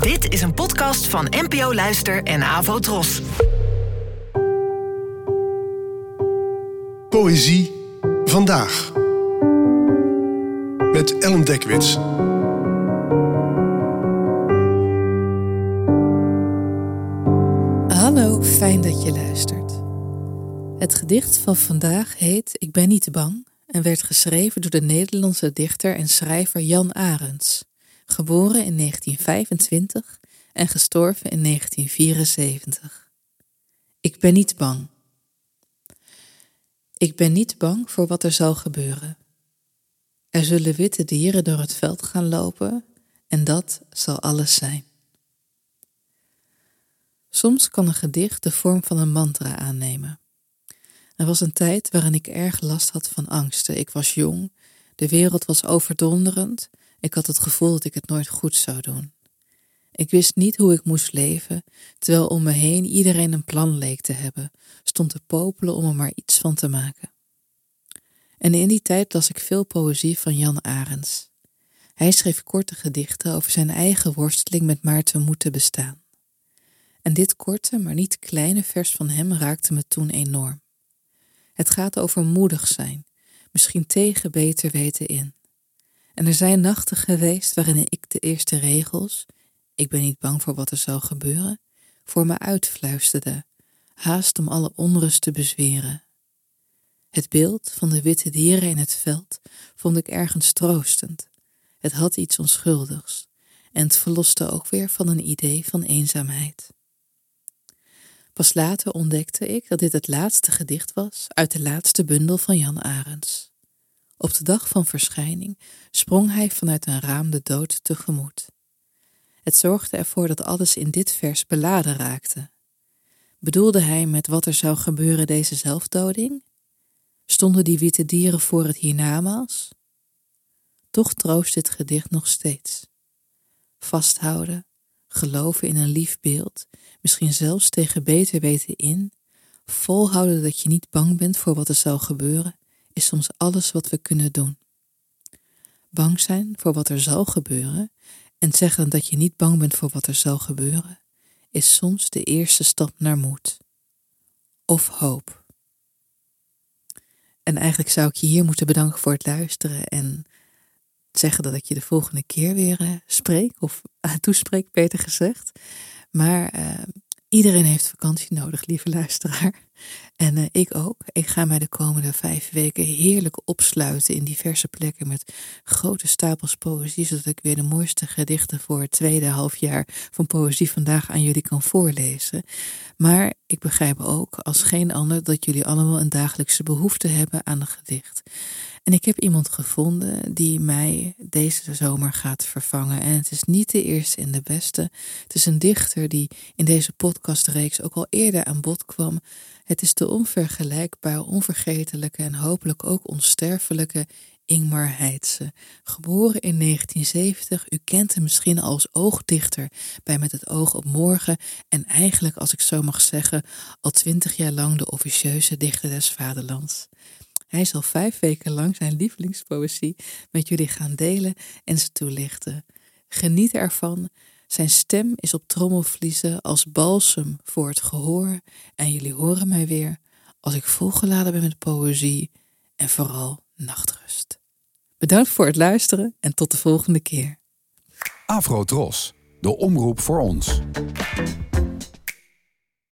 Dit is een podcast van NPO Luister en Avo Tros. Poëzie vandaag. Met Ellen Dekwits. Hallo, fijn dat je luistert. Het gedicht van vandaag heet Ik ben niet bang en werd geschreven door de Nederlandse dichter en schrijver Jan Arends, geboren in 1925 en gestorven in 1974. Ik ben niet bang. Ik ben niet bang voor wat er zal gebeuren. Er zullen witte dieren door het veld gaan lopen en dat zal alles zijn. Soms kan een gedicht de vorm van een mantra aannemen. Er was een tijd waarin ik erg last had van angsten. Ik was jong, de wereld was overdonderend, ik had het gevoel dat ik het nooit goed zou doen. Ik wist niet hoe ik moest leven, terwijl om me heen iedereen een plan leek te hebben, stond te popelen om er maar iets van te maken. En in die tijd las ik veel poëzie van Jan Arends. Hij schreef korte gedichten over zijn eigen worsteling met maar te moeten bestaan. En dit korte, maar niet kleine vers van hem raakte me toen enorm. Het gaat over moedig zijn, misschien tegen beter weten in. En er zijn nachten geweest waarin ik de eerste regels, ik ben niet bang voor wat er zal gebeuren, voor me uitfluisterde, haast om alle onrust te bezweren. Het beeld van de witte dieren in het veld vond ik ergens troostend. Het had iets onschuldigs en het verloste ook weer van een idee van eenzaamheid. Pas later ontdekte ik dat dit het laatste gedicht was uit de laatste bundel van Jan Arends. Op de dag van verschijning sprong hij vanuit een raam de dood tegemoet. Het zorgde ervoor dat alles in dit vers beladen raakte. Bedoelde hij met wat er zou gebeuren deze zelfdoding? Stonden die witte dieren voor het hiernamaals? Toch troost dit gedicht nog steeds. Vasthouden, geloven in een lief beeld, misschien zelfs tegen beter weten in, volhouden dat je niet bang bent voor wat er zal gebeuren, is soms alles wat we kunnen doen. Bang zijn voor wat er zal gebeuren en zeggen dat je niet bang bent voor wat er zal gebeuren, is soms de eerste stap naar moed. Of hoop. En eigenlijk zou ik je hier moeten bedanken voor het luisteren en zeggen dat ik je de volgende keer weer uh, spreek, of uh, toespreek, beter gezegd. Maar uh, iedereen heeft vakantie nodig, lieve luisteraar. En uh, ik ook. Ik ga mij de komende vijf weken heerlijk opsluiten in diverse plekken met grote stapels poëzie, zodat ik weer de mooiste gedichten voor het tweede halfjaar van Poëzie vandaag aan jullie kan voorlezen. Maar ik begrijp ook, als geen ander, dat jullie allemaal een dagelijkse behoefte hebben aan een gedicht. En ik heb iemand gevonden die mij deze zomer gaat vervangen. En het is niet de eerste en de beste. Het is een dichter die in deze podcastreeks ook al eerder aan bod kwam. Het is de onvergelijkbaar, onvergetelijke en hopelijk ook onsterfelijke Ingmar Heitse. Geboren in 1970, u kent hem misschien als oogdichter bij Met het oog op morgen en eigenlijk, als ik zo mag zeggen, al twintig jaar lang de officieuze dichter des vaderlands. Hij zal vijf weken lang zijn lievelingspoëzie met jullie gaan delen en ze toelichten. Geniet ervan. Zijn stem is op trommelvliezen als balsem voor het gehoor en jullie horen mij weer als ik volgeladen ben met poëzie en vooral nachtrust. Bedankt voor het luisteren en tot de volgende keer. Afro Tros, de omroep voor ons.